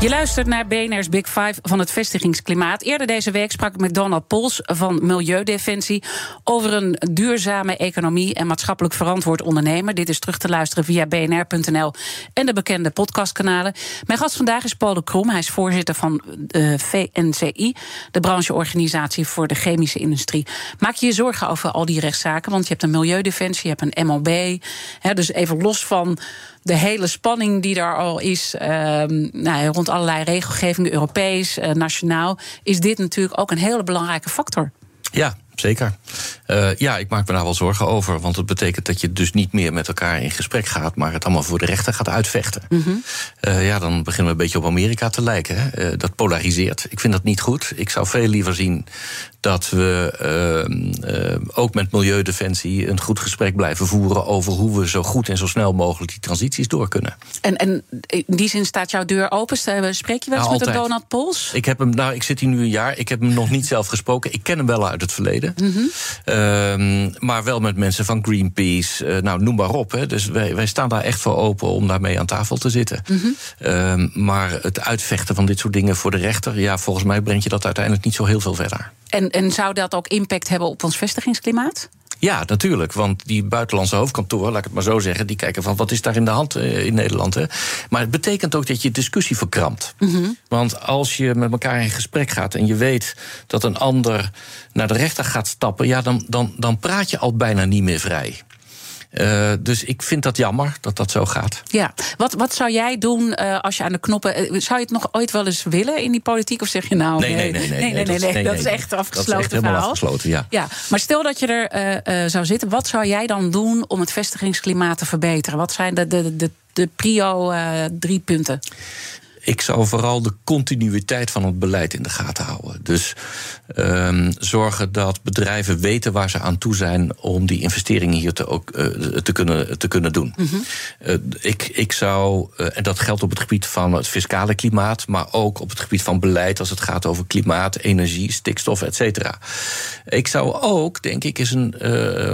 Je luistert naar BNR's Big Five van het vestigingsklimaat. Eerder deze week sprak ik met Donald Pols van Milieudefensie over een duurzame economie en maatschappelijk verantwoord ondernemen. Dit is terug te luisteren via bnr.nl en de bekende podcastkanalen. Mijn gast vandaag is Paul de Krom. Hij is voorzitter van de VNCI, de brancheorganisatie voor de chemische industrie. Maak je je zorgen over al die rechtszaken? Want je hebt een Milieudefensie, je hebt een MLB. Hè, dus even los van de hele spanning die er al is ehm, nou, rond allerlei regelgevingen, Europees, uh, nationaal, is dit natuurlijk ook een hele belangrijke factor. Ja, zeker. Uh, ja, ik maak me daar wel zorgen over. Want het betekent dat je dus niet meer met elkaar in gesprek gaat, maar het allemaal voor de rechter gaat uitvechten. Mm -hmm. uh, ja, dan beginnen we een beetje op Amerika te lijken. Hè. Uh, dat polariseert. Ik vind dat niet goed. Ik zou veel liever zien dat we ook met Milieudefensie een goed gesprek blijven voeren over hoe we zo goed en zo snel mogelijk die transities door kunnen. En, en in die zin staat jouw deur open? Spreek je wel eens nou, met Donald Pols? Ik heb hem, nou, ik zit hier nu een jaar. Ik heb hem nog niet zelf gesproken. Ik ken hem wel uit het verleden. Uh, maar wel met mensen van Greenpeace, uh, nou noem maar op. Hè. Dus wij, wij staan daar echt voor open om daarmee aan tafel te zitten. Uh, maar het uitvechten van dit soort dingen voor de rechter, ja, volgens mij brengt je dat uiteindelijk niet zo heel veel verder. En, en zou dat ook impact hebben op ons vestigingsklimaat? Ja, natuurlijk. Want die buitenlandse hoofdkantoren, laat ik het maar zo zeggen, die kijken van wat is daar in de hand in Nederland. Hè? Maar het betekent ook dat je discussie verkrampt. Mm -hmm. Want als je met elkaar in gesprek gaat en je weet dat een ander naar de rechter gaat stappen, ja, dan, dan, dan praat je al bijna niet meer vrij. Uh, dus ik vind dat jammer dat dat zo gaat. Ja, wat, wat zou jij doen uh, als je aan de knoppen. Uh, zou je het nog ooit wel eens willen in die politiek? Of zeg je nou. Nee, nee, nee. nee, nee, nee, nee, nee, nee dat is echt afgesloten. Dat is echt helemaal afgesloten, ja. ja. Maar stel dat je er zou zitten, wat zou jij dan doen om het vestigingsklimaat te verbeteren? Wat zijn de, de, de, de prio drie punten? Ik zou vooral de continuïteit van het beleid in de gaten houden. Dus um, zorgen dat bedrijven weten waar ze aan toe zijn om die investeringen hier te, ook, uh, te, kunnen, te kunnen doen. Mm -hmm. uh, ik, ik zou, uh, en dat geldt op het gebied van het fiscale klimaat, maar ook op het gebied van beleid als het gaat over klimaat, energie, stikstof, et cetera. Ik zou ook, denk ik, eens een,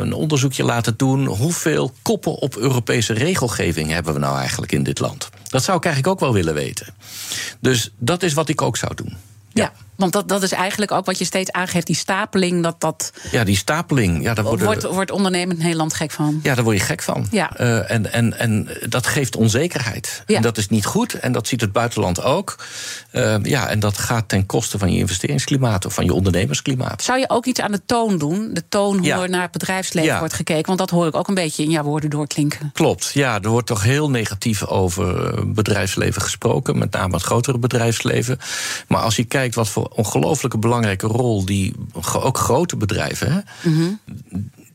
een onderzoekje laten doen hoeveel koppen op Europese regelgeving hebben we nou eigenlijk in dit land. Dat zou ik eigenlijk ook wel willen weten. Dus dat is wat ik ook zou doen. Ja. ja. Want dat, dat is eigenlijk ook wat je steeds aangeeft, die stapeling. Dat, dat ja, die stapeling. Ja, daar worden, wordt, wordt ondernemend Nederland gek van. Ja, daar word je gek van. Ja. Uh, en, en, en dat geeft onzekerheid. Ja. En dat is niet goed. En dat ziet het buitenland ook. Uh, ja, en dat gaat ten koste van je investeringsklimaat of van je ondernemersklimaat. Zou je ook iets aan de toon doen? De toon hoe ja. er naar het bedrijfsleven ja. wordt gekeken? Want dat hoor ik ook een beetje in jouw woorden doorklinken. Klopt. Ja, er wordt toch heel negatief over bedrijfsleven gesproken. Met name het grotere bedrijfsleven. Maar als je kijkt wat voor ongelooflijke belangrijke rol die ook grote bedrijven, hè, mm -hmm.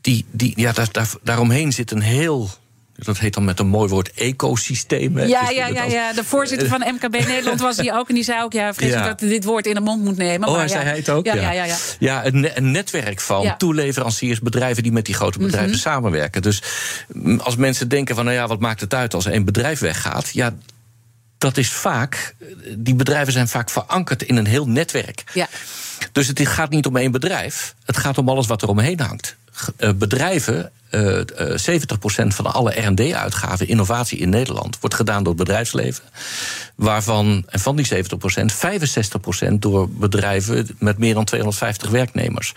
die, die, ja, daar, daar, daaromheen zit een heel dat heet dan met een mooi woord ecosysteem. Ja, ja, ja, ja, de voorzitter van MKB [LAUGHS] Nederland was hier ook. En die zei ook, ja, vreselijk ja. dat dit woord in de mond moet nemen. Oh, maar zei ja. hij het ook? Ja, ja, ja. ja, ja. een, netwerk van toeleveranciers, bedrijven die met die grote bedrijven mm -hmm. samenwerken. Dus als mensen denken van, nou ja, wat maakt het uit als een bedrijf weggaat? Ja, dat is vaak, die bedrijven zijn vaak verankerd in een heel netwerk. Ja. Dus het gaat niet om één bedrijf, het gaat om alles wat er omheen hangt. Bedrijven, uh, 70% van alle RD-uitgaven, innovatie in Nederland, wordt gedaan door het bedrijfsleven. Waarvan, en van die 70%, 65% door bedrijven met meer dan 250 werknemers.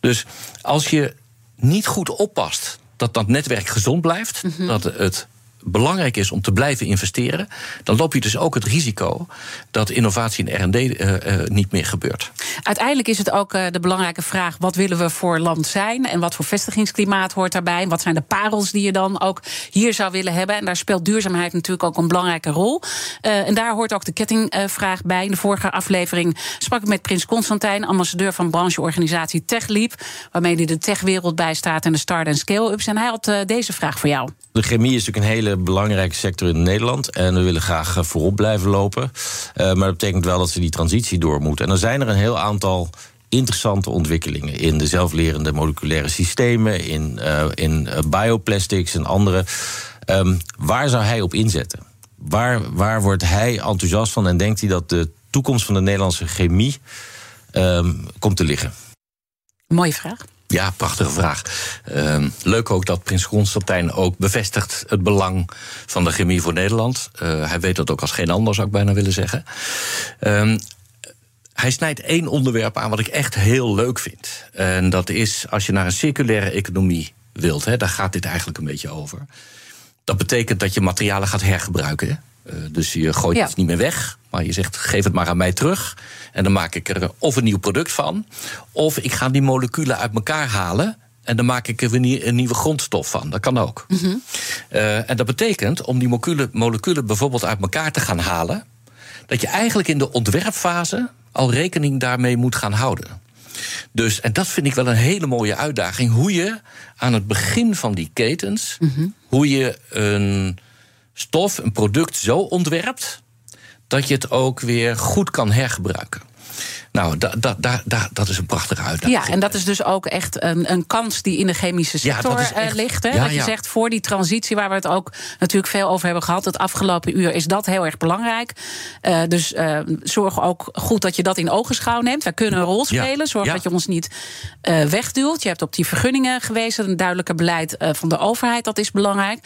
Dus als je niet goed oppast dat dat netwerk gezond blijft, mm -hmm. dat het belangrijk is om te blijven investeren, dan loop je dus ook het risico dat innovatie in RD uh, uh, niet meer gebeurt. Uiteindelijk is het ook uh, de belangrijke vraag: wat willen we voor land zijn en wat voor vestigingsklimaat hoort daarbij? Wat zijn de parels die je dan ook hier zou willen hebben? En daar speelt duurzaamheid natuurlijk ook een belangrijke rol. en daar hoort ook de kettingvraag bij. In de vorige aflevering sprak ik met Prins Constantijn, ambassadeur van brancheorganisatie TechLeap, waarmee hij de techwereld bijstaat en de start- en scale-ups. En hij had deze vraag voor jou. De chemie is natuurlijk een hele belangrijke sector in Nederland. En we willen graag voorop blijven lopen. maar dat betekent wel dat we die transitie door moeten. En dan zijn er een heel aantal interessante ontwikkelingen in de zelflerende moleculaire systemen, in, uh, in bioplastics en andere. Um, waar zou hij op inzetten? Waar, waar wordt hij enthousiast van en denkt hij dat de toekomst van de Nederlandse chemie um, komt te liggen? Mooie vraag. Ja, prachtige vraag. Um, leuk ook dat Prins Constantijn ook bevestigt het belang van de chemie voor Nederland. Uh, hij weet dat ook als geen ander, zou ik bijna willen zeggen. Um, hij snijdt één onderwerp aan wat ik echt heel leuk vind. En dat is als je naar een circulaire economie wilt, hè, daar gaat dit eigenlijk een beetje over. Dat betekent dat je materialen gaat hergebruiken. Dus je gooit het niet meer weg, maar je zegt: geef het maar aan mij terug. En dan maak ik er of een nieuw product van, of ik ga die moleculen uit elkaar halen. En dan maak ik er een nieuwe grondstof van. Dat kan ook. Mm -hmm. uh, en dat betekent om die moleculen, moleculen bijvoorbeeld uit elkaar te gaan halen. Dat je eigenlijk in de ontwerpfase al rekening daarmee moet gaan houden. Dus, en dat vind ik wel een hele mooie uitdaging. Hoe je aan het begin van die ketens, mm-hmm. hoe je een stof, een product zo ontwerpt dat je het ook weer goed kan hergebruiken. Nou, da, da, da, dat is een prachtige uitdaging. Ja, en dat is dus ook echt een, een kans die in de chemische sector ja, echt, ligt. Hè? Ja, dat je zegt, voor die transitie, waar we het ook natuurlijk veel over hebben gehad, het afgelopen uur, is dat heel erg belangrijk. Uh, dus uh, zorg ook goed dat je dat in ogenschouw neemt. Wij kunnen een rol spelen. Zorg dat je ons niet uh, wegduwt. Je hebt op die vergunningen gewezen, een duidelijker beleid van de overheid, dat is belangrijk.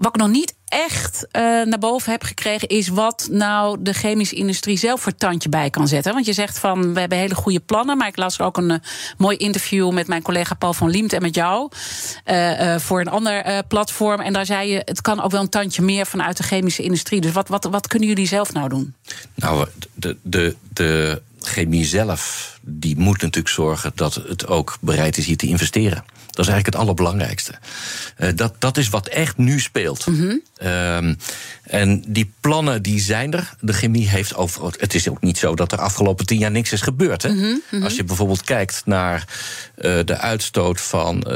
Wat ik nog niet echt uh, naar boven heb gekregen, is wat nou de chemische industrie zelf voor tandje bij kan zetten. Want je zegt van we hebben hele goede plannen, maar ik las ook een uh, mooi interview met mijn collega Paul van Liemt en met jou uh, voor een ander platform. En daar zei je, het kan ook wel een tandje meer vanuit de chemische industrie. Dus wat, wat, wat kunnen jullie zelf nou doen? Nou, de, de, de chemie zelf, die moet natuurlijk zorgen dat het ook bereid is hier te investeren. Dat is eigenlijk het allerbelangrijkste. Uh, dat, dat is wat echt nu speelt. Mm -hmm. um, en die plannen die zijn er. De chemie heeft over. Het is ook niet zo dat er afgelopen tien jaar niks is gebeurd. Hè? Mm -hmm. Als je bijvoorbeeld kijkt naar de uitstoot van uh,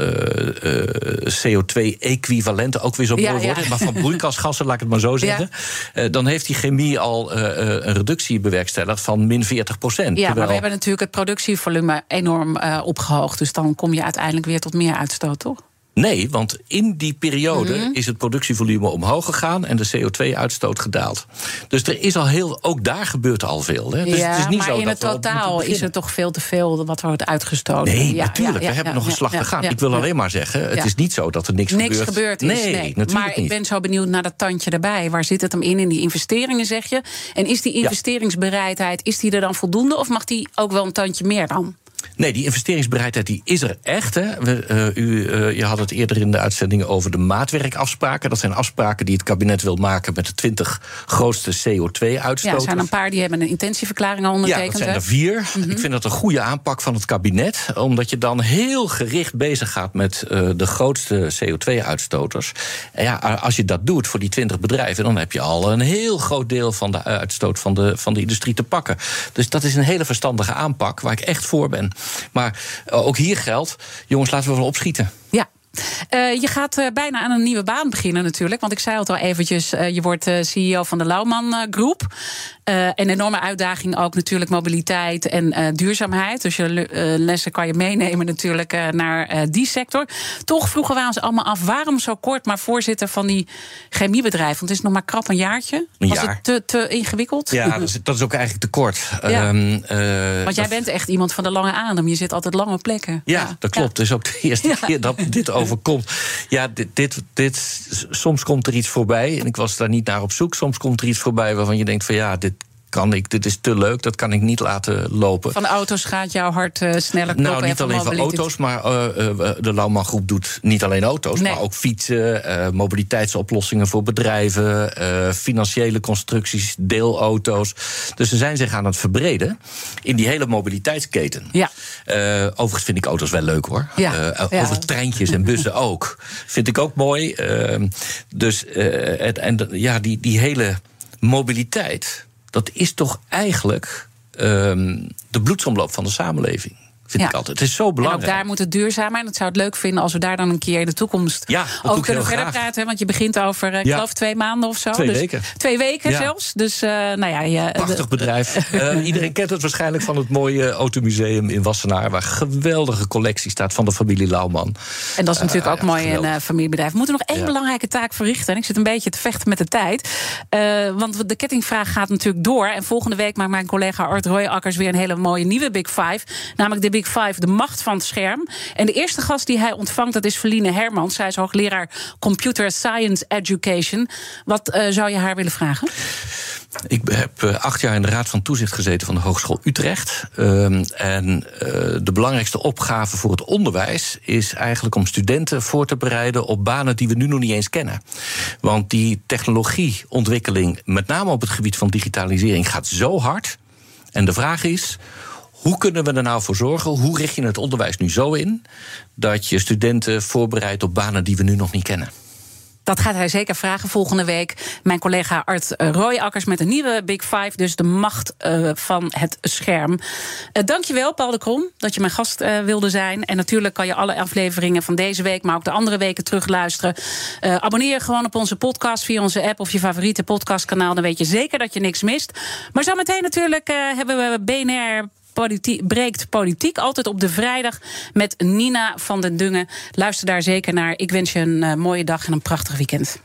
CO2-equivalenten, ook weer zo mooi ja, ja. maar van broeikasgassen, laat ik het maar zo zeggen. Ja. dan heeft die chemie al een reductie bewerkstelligd van min 40 procent. Ja, terwijl... maar we hebben natuurlijk het productievolume enorm opgehoogd. Dus dan kom je uiteindelijk weer tot meer uitstoot, toch? Nee, want in die periode mm-hmm. is het productievolume omhoog gegaan en de CO2-uitstoot gedaald. Dus er is al heel, ook daar gebeurt al veel. Hè? Dus ja, het is niet maar zo in het totaal is er toch veel te veel wat wordt uitgestoten. Nee, ja, natuurlijk. Ja, we hebben nog een slag te gaan. ik wil alleen maar zeggen, het is niet zo dat er niks, niks gebeurt. gebeurd is. Nee, nee. natuurlijk maar niet. ik ben zo benieuwd naar dat tandje erbij. Waar zit het hem in? In die investeringen, zeg je? En is die investeringsbereidheid, is die er dan voldoende? Of mag die ook wel een tandje meer dan? Nee, die investeringsbereidheid die is er echt. Hè. We, uh, u, uh, je had het eerder in de uitzendingen over de maatwerkafspraken. Dat zijn afspraken die het kabinet wil maken met de 20 grootste CO2-uitstoters. Ja, er zijn een paar die hebben een intentieverklaring al ondertekend. Ja, dat zijn er vier. Mm -hmm. Ik vind dat een goede aanpak van het kabinet. Omdat je dan heel gericht bezig gaat met uh, de grootste CO2-uitstoters. En ja, als je dat doet voor die 20 bedrijven, dan heb je al een heel groot deel van de uitstoot van de, van de industrie te pakken. Dus dat is een hele verstandige aanpak waar ik echt voor ben. Maar uh, ook hier geldt, jongens, laten we wel opschieten. Ja, uh, je gaat uh, bijna aan een nieuwe baan beginnen natuurlijk. Want ik zei het al eventjes, je wordt CEO van de Lauwman Groep. Een enorme uitdaging ook natuurlijk mobiliteit en duurzaamheid. Dus je lessen kan je meenemen natuurlijk naar die sector. Toch vroegen wij ons allemaal af, waarom zo kort maar voorzitter van die chemiebedrijf? Want het is nog maar krap een jaartje. Een Was jaar. het te, te ingewikkeld? Ja, dat is, dat is ook eigenlijk te kort. Ja. Um, want jij bent echt iemand van de lange adem. Je zit altijd lang op plekken. Ja, ja. dat klopt. Dus ook de eerste [LAUGHS] ja. keer dat dit overkomt. Ja, dit, dit, dit, soms komt er iets voorbij. En ik was daar niet naar op zoek. Soms komt er iets voorbij waarvan je denkt: van ja, dit kan ik, dit is te leuk, dat kan ik niet laten lopen. Van auto's gaat jouw hart uh, sneller kloppen? Nou, niet alleen van auto's, maar uh, uh, de Lauwman Groep doet niet alleen auto's, nee. maar ook fietsen, mobiliteitsoplossingen voor bedrijven, financiële constructies, deelauto's. Dus ze zijn zich aan het verbreden in die hele mobiliteitsketen. Ja. overigens vind ik auto's wel leuk hoor. Ja. Over treintjes en bussen [LAUGHS] ook. Vind ik ook mooi. Ehm, dus het, en ja, die, die hele mobiliteit dat is toch eigenlijk um, de bloedsomloop van de samenleving. Vind ik altijd. Het is zo belangrijk. En ook daar moet het duurzamer. En dat zou het leuk vinden als we daar dan een keer in de toekomst ja, over kunnen verder praten. Want je begint over, uh, ik geloof, twee maanden of zo. Twee dus weken. Twee weken zelfs. Dus, uh, nou ja, je, Prachtig bedrijf. uh, [LAUGHS] iedereen kent het waarschijnlijk van het mooie automuseum in Wassenaar. Waar een geweldige collectie staat van de familie Lauwman. En dat is natuurlijk ook mooi een uh, familiebedrijf. We moeten nog één belangrijke taak verrichten. En ik zit een beetje te vechten met de tijd. want de kettingvraag gaat natuurlijk door. En volgende week maakt mijn collega Art Royakkers weer een hele mooie nieuwe Big Five. Namelijk de Big Five, de macht van het scherm. En de eerste gast die hij ontvangt, dat is Feline Hermans. Zij is hoogleraar Computer Science Education. Wat uh, zou je haar willen vragen? Ik heb uh, acht jaar in de Raad van Toezicht gezeten van de Hogeschool Utrecht. Uh, en uh, de belangrijkste opgave voor het onderwijs is eigenlijk om studenten voor te bereiden op banen die we nu nog niet eens kennen. Want die technologieontwikkeling, met name op het gebied van digitalisering, gaat zo hard. En de vraag is. Hoe kunnen we er nou voor zorgen? Hoe richt je het onderwijs nu zo in dat je studenten voorbereidt op banen die we nu nog niet kennen? Dat gaat hij zeker vragen volgende week. Mijn collega Art Royakkers met een nieuwe Big Five. Dus de macht uh, van het scherm. Uh, dankjewel, Paul de Krom, dat je mijn gast wilde zijn. En natuurlijk kan je alle afleveringen van deze week... maar ook de andere weken terugluisteren. abonneer gewoon op onze podcast via onze app... of je favoriete podcastkanaal. Dan weet je zeker dat je niks mist. Maar zometeen natuurlijk hebben we BNR politiek, breekt politiek. Altijd op de vrijdag met Nina van den Dungen. Luister daar zeker naar. Ik wens je een uh, mooie dag en een prachtig weekend.